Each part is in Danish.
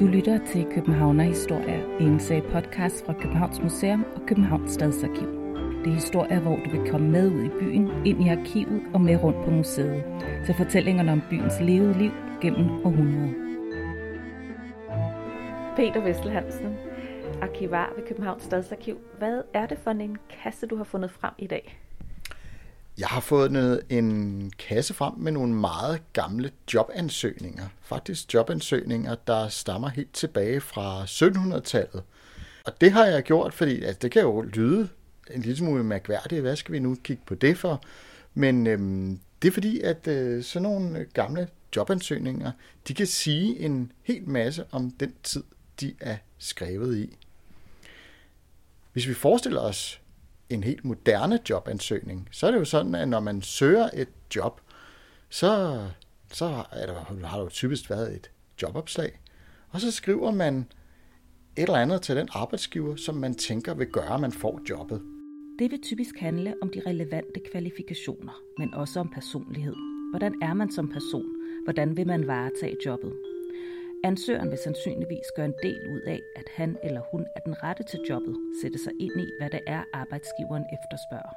Du lytter til Københavner Historier, en serie podcast fra Københavns Museum og Københavns Stadsarkiv. Det er historier, hvor du vil komme med ud i byen, ind i arkivet og med rundt på museet, til fortællingerne om byens levede liv gennem århundreder. Peter Vessel Hansen, arkivar ved Københavns Stadsarkiv. Hvad er det for en kasse, du har fundet frem i dag? Jeg har fået en kasse frem med nogle meget gamle jobansøgninger. Faktisk jobansøgninger, der stammer helt tilbage fra 1700-tallet. Og det har jeg gjort, fordi altså, det kan jo lyde en lille smule mærkværdigt. Hvad skal vi nu kigge på det for? Men øhm, det er fordi, at øh, sådan nogle øh, gamle jobansøgninger, de kan sige en hel masse om den tid, de er skrevet i. Hvis vi forestiller os en helt moderne jobansøgning, så er det jo sådan, at når man søger et job, så, så er der, har der jo typisk været et jobopslag, og så skriver man et eller andet til den arbejdsgiver, som man tænker vil gøre, at man får jobbet. Det vil typisk handle om de relevante kvalifikationer, men også om personlighed. Hvordan er man som person? Hvordan vil man varetage jobbet? Ansøgeren vil sandsynligvis gøre en del ud af, at han eller hun er den rette til jobbet, sætte sig ind i, hvad det er, arbejdsgiveren efterspørger.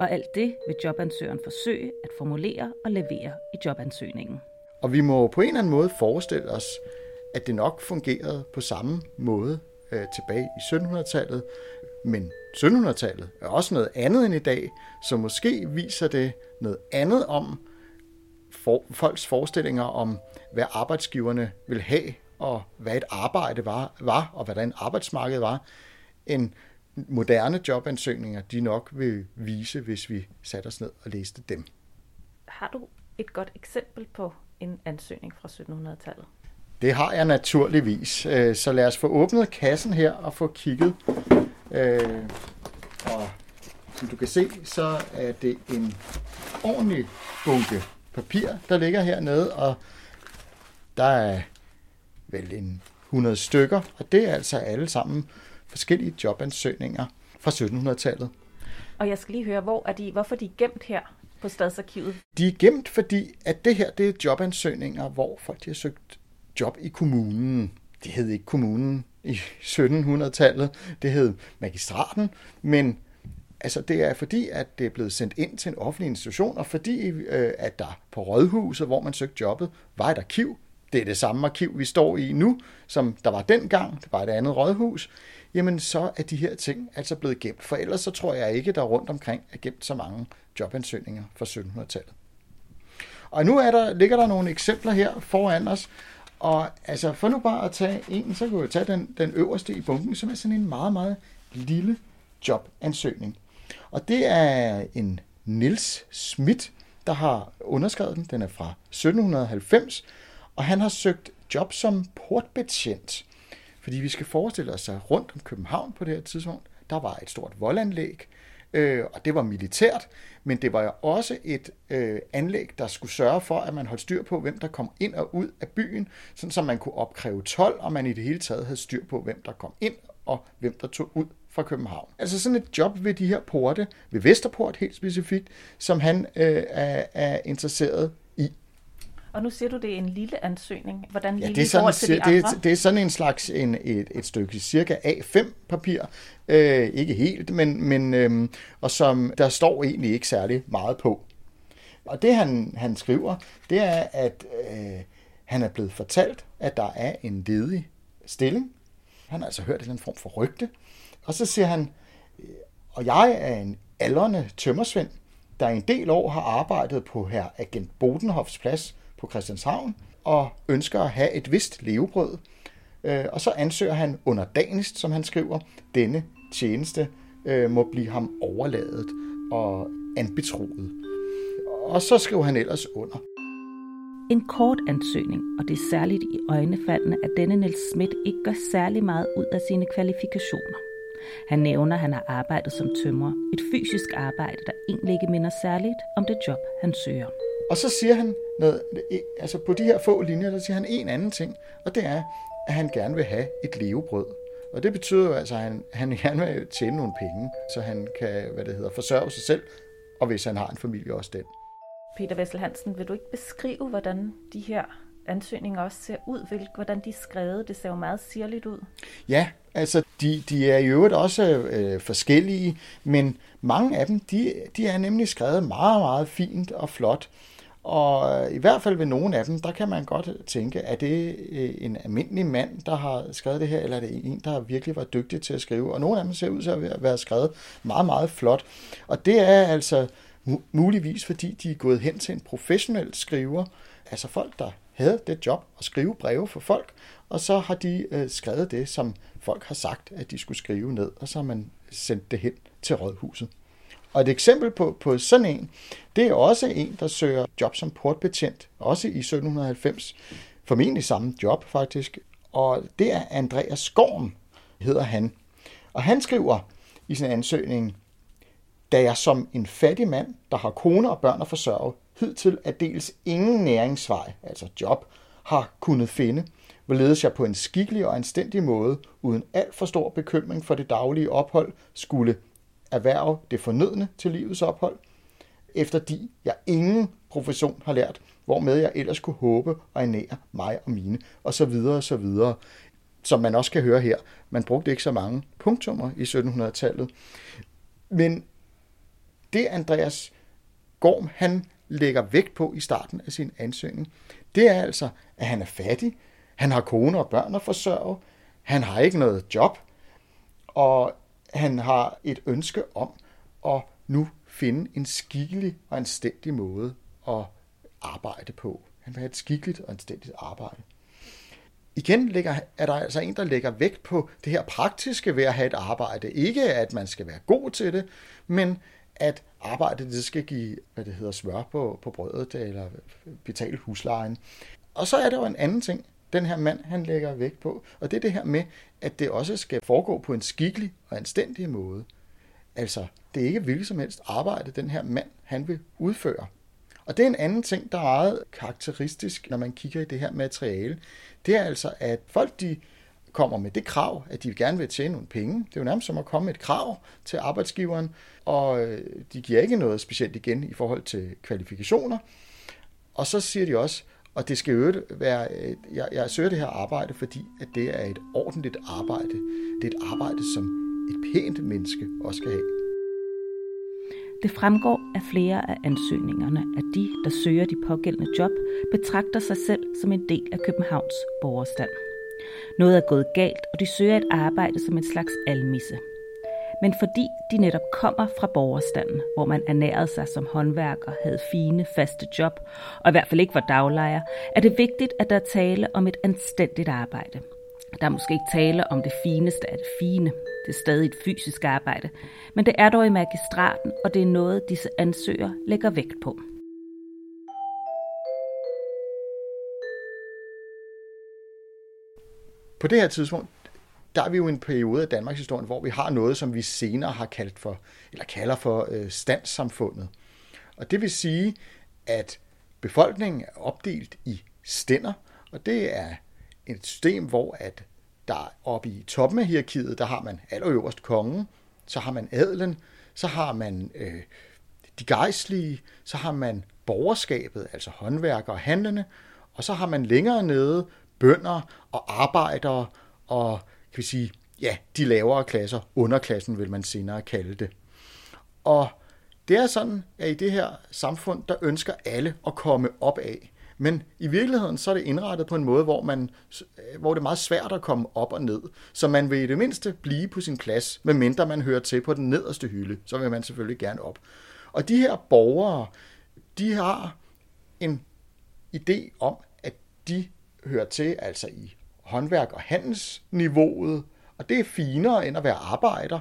Og alt det vil jobansøgeren forsøge at formulere og levere i jobansøgningen. Og vi må på en eller anden måde forestille os, at det nok fungerede på samme måde øh, tilbage i 1700-tallet, men 1700-tallet er også noget andet end i dag, så måske viser det noget andet om for, folks forestillinger om, hvad arbejdsgiverne vil have, og hvad et arbejde var, var og hvordan arbejdsmarkedet var, end moderne jobansøgninger, de nok vil vise, hvis vi satte os ned og læste dem. Har du et godt eksempel på en ansøgning fra 1700-tallet? Det har jeg naturligvis. Øh, så lad os få åbnet kassen her og få kigget. Øh, og som du kan se, så er det en ordentlig bunke papir, der ligger hernede, og der er vel en 100 stykker, og det er altså alle sammen forskellige jobansøgninger fra 1700-tallet. Og jeg skal lige høre, hvor er de, hvorfor er de gemt her på Stadsarkivet? De er gemt, fordi at det her det er jobansøgninger, hvor folk de har søgt job i kommunen. Det hed ikke kommunen i 1700-tallet, det hed magistraten, men Altså det er fordi, at det er blevet sendt ind til en offentlig institution, og fordi øh, at der på Rådhuset, hvor man søgte jobbet, var et arkiv. Det er det samme arkiv, vi står i nu, som der var dengang. Det var et andet rådhus. Jamen så er de her ting altså blevet gemt. For ellers så tror jeg ikke, der rundt omkring er gemt så mange jobansøgninger fra 1700-tallet. Og nu er der, ligger der nogle eksempler her foran os. Og altså, for nu bare at tage en, så kan vi tage den, den øverste i bunken, som er sådan en meget, meget lille jobansøgning. Og det er en Nils Schmidt, der har underskrevet den. Den er fra 1790, og han har søgt job som portbetjent. Fordi vi skal forestille os, at rundt om København på det her tidspunkt, der var et stort voldanlæg, øh, og det var militært, men det var jo også et øh, anlæg, der skulle sørge for, at man holdt styr på, hvem der kom ind og ud af byen, sådan så man kunne opkræve tolv, og man i det hele taget havde styr på, hvem der kom ind og hvem der tog ud fra København. Altså sådan et job ved de her porte, ved Vesterport helt specifikt, som han øh, er, er interesseret i. Og nu siger du, det er en lille ansøgning. Hvordan ja, det er sådan, til de det, andre? det er sådan en slags en, et, et stykke cirka A5-papir. Øh, ikke helt, men, men øh, og som der står egentlig ikke særlig meget på. Og det han, han skriver, det er, at øh, han er blevet fortalt, at der er en ledig stilling. Han har altså hørt en form for rygte. Og så siger han, øh, og jeg er en aldrende tømmersvend, der i en del år har arbejdet på her agent Bodenhoffs plads på Christianshavn, og ønsker at have et vist levebrød. Øh, og så ansøger han underdanigst, som han skriver, denne tjeneste øh, må blive ham overladet og anbetroet. Og så skriver han ellers under. En kort ansøgning, og det er særligt i øjnefaldene, at denne Niels Schmidt ikke gør særlig meget ud af sine kvalifikationer. Han nævner, at han har arbejdet som tømrer. Et fysisk arbejde, der egentlig ikke minder særligt om det job, han søger. Og så siger han noget, altså på de her få linjer, der siger han en anden ting, og det er, at han gerne vil have et levebrød. Og det betyder jo altså, at han, han gerne vil tjene nogle penge, så han kan, hvad det hedder, forsørge sig selv, og hvis han har en familie også den. Peter Vessel Hansen, vil du ikke beskrive, hvordan de her ansøgninger også ser ud, hvordan de er skrevet. Det ser jo meget sirligt ud. Ja, altså de, de er i øvrigt også øh, forskellige, men mange af dem, de, de er nemlig skrevet meget, meget fint og flot. Og i hvert fald ved nogle af dem, der kan man godt tænke, er det øh, en almindelig mand, der har skrevet det her, eller er det en, der virkelig var dygtig til at skrive? Og nogle af dem ser ud til at være skrevet meget, meget flot. Og det er altså muligvis, fordi de er gået hen til en professionel skriver, altså folk, der havde det job at skrive breve for folk, og så har de øh, skrevet det, som folk har sagt, at de skulle skrive ned, og så har man sendt det hen til rådhuset. Og et eksempel på, på sådan en, det er også en, der søger job som portbetjent, også i 1790. Formentlig samme job faktisk. Og det er Andreas Skorm, hedder han. Og han skriver i sin ansøgning, da jeg som en fattig mand, der har kone og børn at forsørge, hidtil at dels ingen næringsvej, altså job, har kunnet finde, hvorledes jeg på en skikkelig og anstændig måde, uden alt for stor bekymring for det daglige ophold, skulle erhverve det fornødne til livets ophold, efter de jeg ingen profession har lært, hvormed jeg ellers kunne håbe og ernære mig og mine, og så videre og så videre. Som man også kan høre her, man brugte ikke så mange punktummer i 1700-tallet. Men det Andreas Gorm, han lægger vægt på i starten af sin ansøgning, det er altså, at han er fattig, han har kone og børn at forsørge, han har ikke noget job, og han har et ønske om at nu finde en skikkelig og anstændig måde at arbejde på. Han vil have et skikkeligt og anstændigt arbejde. Igen ligger, er der altså en, der lægger vægt på det her praktiske ved at have et arbejde. Ikke at man skal være god til det, men at arbejdet det skal give, hvad det hedder, smør på, på brødet eller betale huslejen. Og så er der jo en anden ting, den her mand han lægger vægt på, og det er det her med, at det også skal foregå på en skikkelig og anstændig måde. Altså, det er ikke hvilket som helst arbejde, den her mand han vil udføre. Og det er en anden ting, der er meget karakteristisk, når man kigger i det her materiale. Det er altså, at folk de kommer med det krav, at de gerne vil tjene nogle penge. Det er jo nærmest som at komme med et krav til arbejdsgiveren, og øh, de giver ikke noget specielt igen i forhold til kvalifikationer. Og så siger de også, og det skal jo være, øh, jeg, jeg søger det her arbejde, fordi at det er et ordentligt arbejde. Det er et arbejde, som et pænt menneske også skal have. Det fremgår af flere af ansøgningerne, at de, der søger de pågældende job, betragter sig selv som en del af Københavns borgerstand. Noget er gået galt, og de søger et arbejde som en slags almisse. Men fordi de netop kommer fra borgerstanden, hvor man ernærede sig som håndværker, havde fine, faste job, og i hvert fald ikke var daglejer, er det vigtigt, at der er tale om et anstændigt arbejde. Der er måske ikke tale om det fineste af det fine. Det er stadig et fysisk arbejde. Men det er dog i magistraten, og det er noget, disse ansøgere lægger vægt på. På det her tidspunkt, der er vi jo i en periode af Danmarks historie, hvor vi har noget, som vi senere har kaldt for, eller kalder for øh, standssamfundet. Og det vil sige, at befolkningen er opdelt i stænder, og det er et system, hvor at der oppe i toppen af hierarkiet, der har man allerøverst kongen, så har man adelen, så har man øh, de gejstlige, så har man borgerskabet, altså håndværkere og handlende, og så har man længere nede bønder og arbejdere og kan vi sige, ja, de lavere klasser, underklassen vil man senere kalde det. Og det er sådan, at i det her samfund, der ønsker alle at komme op af. Men i virkeligheden så er det indrettet på en måde, hvor, man, hvor det er meget svært at komme op og ned. Så man vil i det mindste blive på sin plads, medmindre man hører til på den nederste hylde. Så vil man selvfølgelig gerne op. Og de her borgere, de har en idé om, at de hører til altså i håndværk- og handelsniveauet, og det er finere end at være arbejder,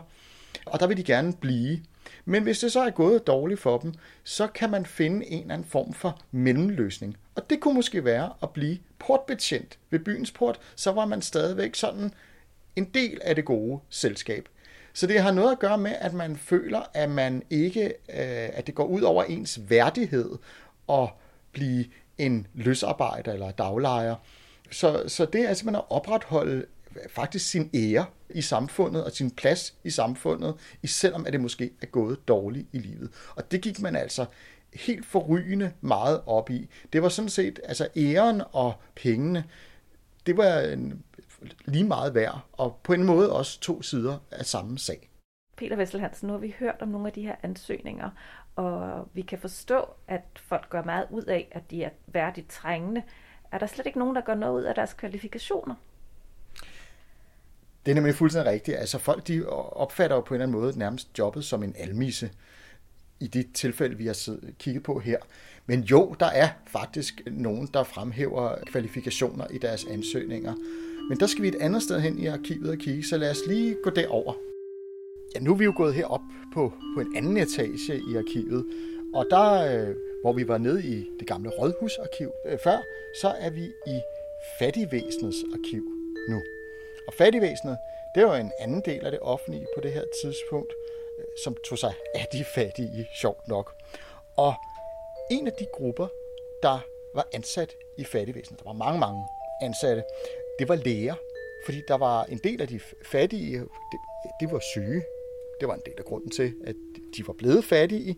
og der vil de gerne blive. Men hvis det så er gået dårligt for dem, så kan man finde en eller anden form for mellemløsning. Og det kunne måske være at blive portbetjent ved byens port, så var man stadigvæk sådan en del af det gode selskab. Så det har noget at gøre med, at man føler, at man ikke, øh, at det går ud over ens værdighed at blive en løsarbejder eller daglejer. Så, så det er simpelthen at opretholde faktisk sin ære i samfundet og sin plads i samfundet, selvom at det måske er gået dårligt i livet. Og det gik man altså helt forrygende meget op i. Det var sådan set, altså æren og pengene, det var en, lige meget værd, og på en måde også to sider af samme sag. Peter Vesselhansen, nu har vi hørt om nogle af de her ansøgninger, og vi kan forstå, at folk gør meget ud af, at de er værdigt trængende. Er der slet ikke nogen, der gør noget ud af deres kvalifikationer? Det er nemlig fuldstændig rigtigt. Altså folk de opfatter jo på en eller anden måde nærmest jobbet som en almisse i det tilfælde, vi har kigget på her. Men jo, der er faktisk nogen, der fremhæver kvalifikationer i deres ansøgninger. Men der skal vi et andet sted hen i arkivet og kigge, så lad os lige gå derover. Ja, nu er vi jo gået herop på, på en anden etage i arkivet, og der, øh, hvor vi var nede i det gamle rådhusarkiv øh, før, så er vi i fattigvæsenets arkiv nu. Og fattigvæsenet, det var en anden del af det offentlige på det her tidspunkt, øh, som tog sig af de fattige, sjovt nok. Og en af de grupper, der var ansat i fattigvæsenet, der var mange, mange ansatte, det var læger. Fordi der var en del af de fattige, det, det var syge. Det var en del af grunden til, at de var blevet fattige.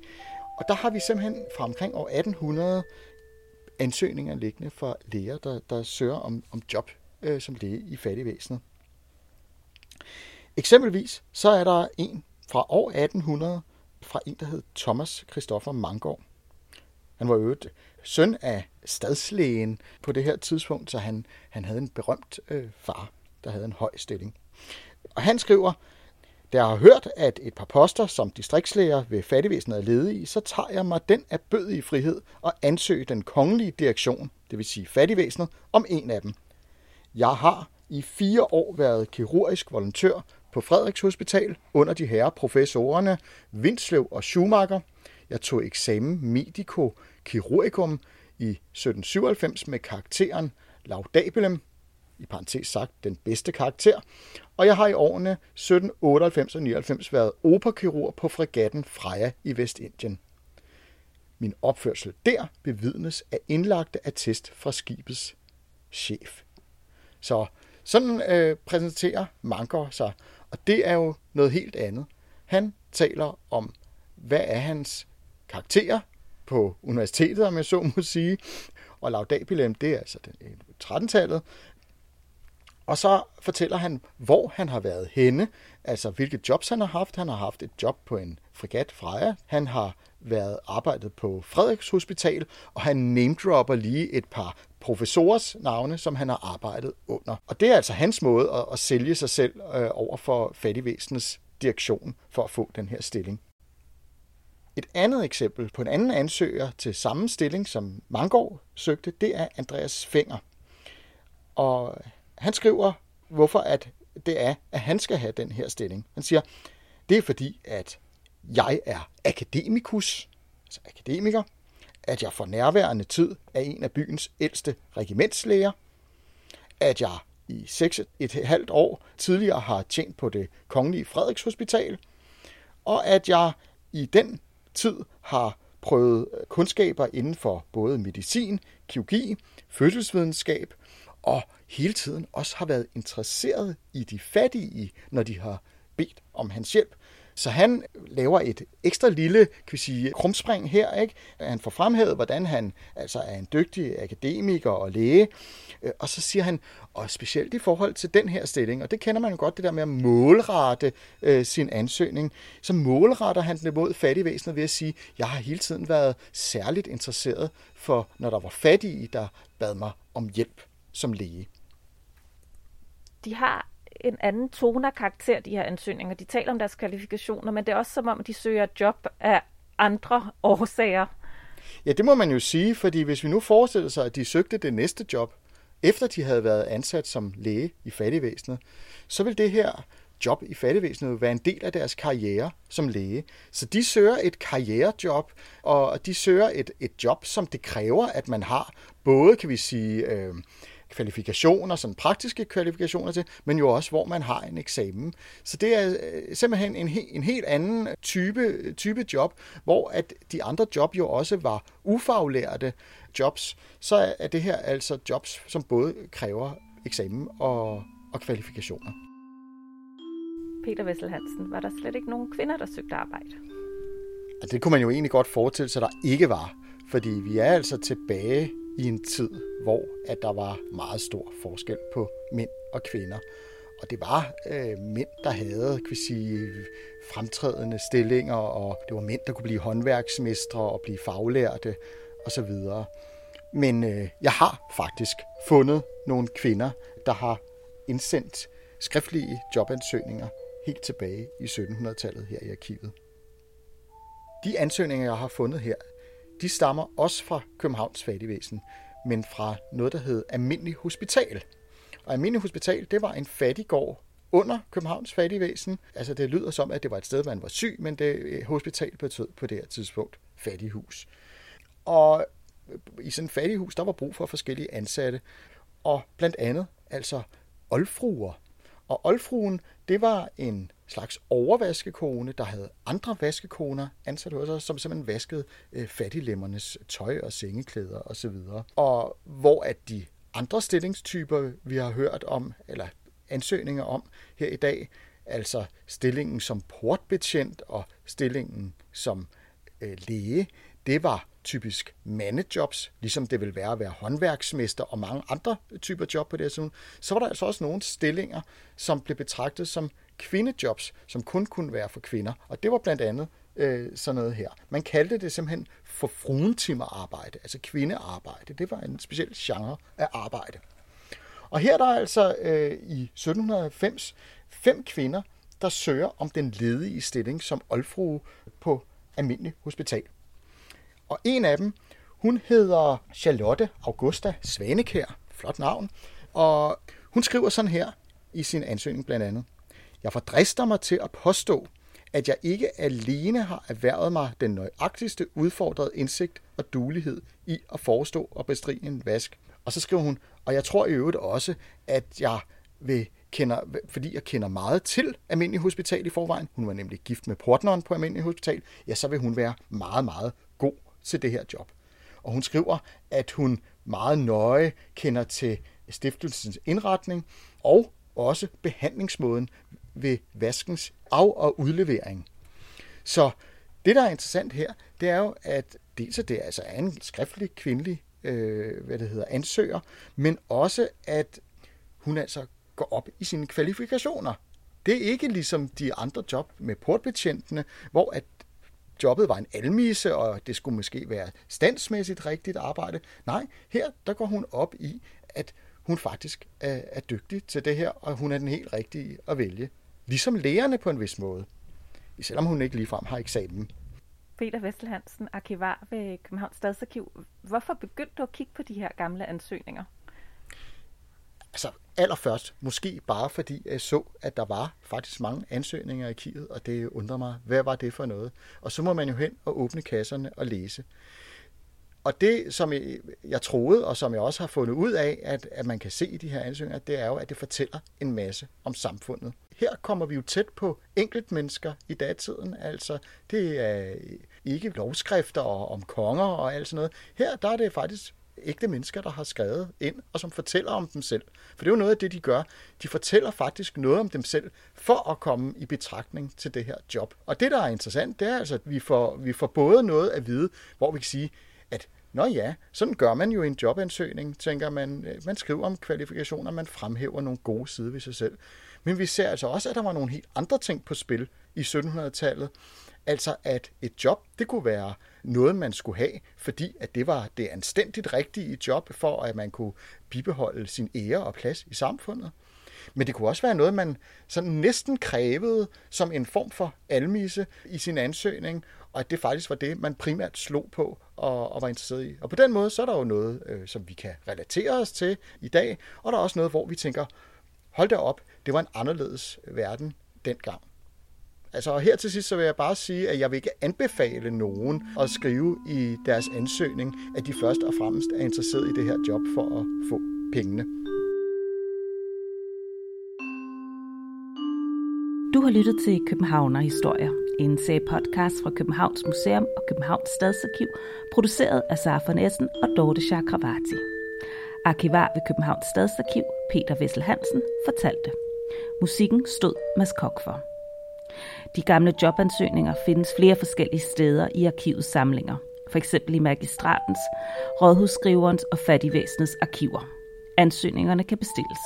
Og der har vi simpelthen fra omkring år 1800 ansøgninger liggende for læger, der, der søger om, om job øh, som læge i fattigvæsenet. Eksempelvis så er der en fra år 1800 fra en, der hed Thomas Christoffer Mangård. Han var øvrigt søn af stadslægen på det her tidspunkt, så han, han havde en berømt øh, far, der havde en høj stilling. Og han skriver, da jeg har hørt, at et par poster som distriktslæger ved fattigvæsenet er ledige, så tager jeg mig den af i frihed og ansøge den kongelige direktion, det vil sige fattigvæsenet, om en af dem. Jeg har i fire år været kirurgisk volontør på Frederiks Hospital under de herre professorerne Vindslev og Schumacher. Jeg tog eksamen medico chirurgicum i 1797 med karakteren laudabilem, i parentes sagt den bedste karakter, og jeg har i årene 1798 og 99 været operkirurg på fregatten Freja i Vestindien. Min opførsel der bevidnes af indlagte attest fra skibets chef. Så sådan øh, præsenterer Manker sig, og det er jo noget helt andet. Han taler om, hvad er hans karakterer på universitetet, om jeg så må sige, og laudabilem, det er altså 13-tallet, og så fortæller han, hvor han har været henne, altså hvilke jobs han har haft. Han har haft et job på en frigat Freja. Han har været arbejdet på Frederiks Hospital, og han namedropper lige et par professorers navne, som han har arbejdet under. Og det er altså hans måde at, at sælge sig selv øh, over for fattigvæsenets direktion for at få den her stilling. Et andet eksempel på en anden ansøger til samme stilling, som Mangård søgte, det er Andreas Fenger. Og han skriver, hvorfor at det er, at han skal have den her stilling. Han siger, det er fordi, at jeg er akademikus, altså akademiker, at jeg for nærværende tid er en af byens ældste regimentslæger, at jeg i 6 et halvt år tidligere har tjent på det kongelige Frederiks Hospital, og at jeg i den tid har prøvet kundskaber inden for både medicin, kirurgi, fødselsvidenskab og hele tiden også har været interesseret i de fattige, når de har bedt om hans hjælp. Så han laver et ekstra lille kan vi sige, krumspring her. Ikke? Han får fremhævet, hvordan han altså er en dygtig akademiker og læge. Øh, og så siger han, og specielt i forhold til den her stilling, og det kender man jo godt, det der med at målrette øh, sin ansøgning, så målretter han den imod fattigvæsenet ved at sige, jeg har hele tiden været særligt interesseret for, når der var fattige, der bad mig om hjælp som læge. De har en anden tone karakter, de her ansøgninger. De taler om deres kvalifikationer, men det er også som om, de søger job af andre årsager. Ja, det må man jo sige, fordi hvis vi nu forestiller sig, at de søgte det næste job, efter de havde været ansat som læge i fattigvæsenet, så vil det her job i fattigvæsenet være en del af deres karriere som læge. Så de søger et karrierejob, og de søger et, et job, som det kræver, at man har både, kan vi sige, øh, kvalifikationer, sådan praktiske kvalifikationer til, men jo også, hvor man har en eksamen. Så det er øh, simpelthen en, en helt anden type, type job, hvor at de andre job jo også var ufaglærte jobs. Så er det her altså jobs, som både kræver eksamen og, og kvalifikationer. Peter Vessel Hansen, var der slet ikke nogen kvinder, der søgte arbejde? Og det kunne man jo egentlig godt forestille sig, der ikke var. Fordi vi er altså tilbage i en tid, hvor at der var meget stor forskel på mænd og kvinder. Og det var øh, mænd, der havde kan vi sige, fremtrædende stillinger, og det var mænd, der kunne blive håndværksmestre og blive faglærte osv. Men øh, jeg har faktisk fundet nogle kvinder, der har indsendt skriftlige jobansøgninger helt tilbage i 1700-tallet her i arkivet. De ansøgninger, jeg har fundet her, de stammer også fra Københavns Fattigvæsen, men fra noget, der hed Almindelig Hospital. Og Almindelig Hospital, det var en fattiggård under Københavns Fattigvæsen. Altså det lyder som, at det var et sted, man var syg, men det øh, hospital betød på det her tidspunkt fattighus. Og øh, i sådan et fattighus, der var brug for forskellige ansatte, og blandt andet altså oldfruer. Og oldfruen, det var en slags overvaskekone, der havde andre vaskekoner ansat hos os, som simpelthen vaskede øh, fattiglemmernes tøj og sengeklæder osv. Og, og hvor at de andre stillingstyper, vi har hørt om, eller ansøgninger om her i dag, altså stillingen som portbetjent og stillingen som øh, læge, det var typisk mandejobs, ligesom det vil være at være håndværksmester og mange andre typer job på det her så var der altså også nogle stillinger, som blev betragtet som kvindejobs, som kun kunne være for kvinder. Og det var blandt andet øh, sådan noget her. Man kaldte det simpelthen for fruentimerarbejde, altså kvindearbejde. Det var en speciel genre af arbejde. Og her er der altså øh, i 1790 fem kvinder, der søger om den ledige stilling som oldfrue på almindelig hospital. Og en af dem, hun hedder Charlotte Augusta Svanekær, flot navn, og hun skriver sådan her i sin ansøgning blandt andet. Jeg fordrister mig til at påstå, at jeg ikke alene har erhvervet mig den nøjagtigste udfordrede indsigt og dulighed i at forestå og bestride en vask. Og så skriver hun, og jeg tror i øvrigt også, at jeg vil kender, fordi jeg kender meget til Almindelig Hospital i forvejen, hun var nemlig gift med portneren på Almindelig Hospital, ja, så vil hun være meget, meget god til det her job. Og hun skriver, at hun meget nøje kender til stiftelsens indretning og også behandlingsmåden ved vaskens af- og udlevering. Så det, der er interessant her, det er jo, at dels at det altså er en skriftlig kvindelig øh, hvad det hedder, ansøger, men også, at hun altså går op i sine kvalifikationer. Det er ikke ligesom de andre job med portbetjentene, hvor at jobbet var en almise, og det skulle måske være standsmæssigt rigtigt arbejde. Nej, her der går hun op i, at hun faktisk er, er dygtig til det her, og hun er den helt rigtige at vælge. Ligesom lærerne på en vis måde. Selvom hun ikke ligefrem har eksamen. Peter Vestelhansen, arkivar ved Københavns Stadsarkiv. Hvorfor begyndte du at kigge på de her gamle ansøgninger? Altså allerførst, måske bare fordi jeg så, at der var faktisk mange ansøgninger i arkivet, og det undrer mig, hvad var det for noget? Og så må man jo hen og åbne kasserne og læse. Og det, som jeg, troede, og som jeg også har fundet ud af, at, at man kan se i de her ansøgninger, det er jo, at det fortæller en masse om samfundet. Her kommer vi jo tæt på enkeltmennesker i datiden. Altså, det er ikke lovskrifter om konger og alt sådan noget. Her der er det faktisk ægte mennesker, der har skrevet ind, og som fortæller om dem selv. For det er jo noget af det, de gør. De fortæller faktisk noget om dem selv, for at komme i betragtning til det her job. Og det, der er interessant, det er altså, at vi får, vi får både noget at vide, hvor vi kan sige, at Nå ja, sådan gør man jo i en jobansøgning, tænker man. Øh, man skriver om kvalifikationer, man fremhæver nogle gode sider ved sig selv. Men vi ser altså også, at der var nogle helt andre ting på spil i 1700-tallet. Altså at et job, det kunne være noget, man skulle have, fordi at det var det anstændigt rigtige job, for at man kunne bibeholde sin ære og plads i samfundet. Men det kunne også være noget, man sådan næsten krævede som en form for almisse i sin ansøgning, og at det faktisk var det, man primært slog på og, og var interesseret i. Og på den måde, så er der jo noget, øh, som vi kan relatere os til i dag, og der er også noget, hvor vi tænker, hold da op, det var en anderledes verden dengang. Altså her til sidst så vil jeg bare sige, at jeg vil ikke anbefale nogen at skrive i deres ansøgning, at de først og fremmest er interesseret i det her job for at få pengene. Du har lyttet til Københavner Historier, en serie podcast fra Københavns Museum og Københavns Stadsarkiv, produceret af Sara von Essen og Dorte Chakravarti. Arkivar ved Københavns Stadsarkiv, Peter Vessel Hansen, fortalte. Musikken stod Mads Kok for. De gamle jobansøgninger findes flere forskellige steder i arkivets samlinger, for eksempel i magistratens, rådhusskriverens og fattigvæsenets arkiver. Ansøgningerne kan bestilles.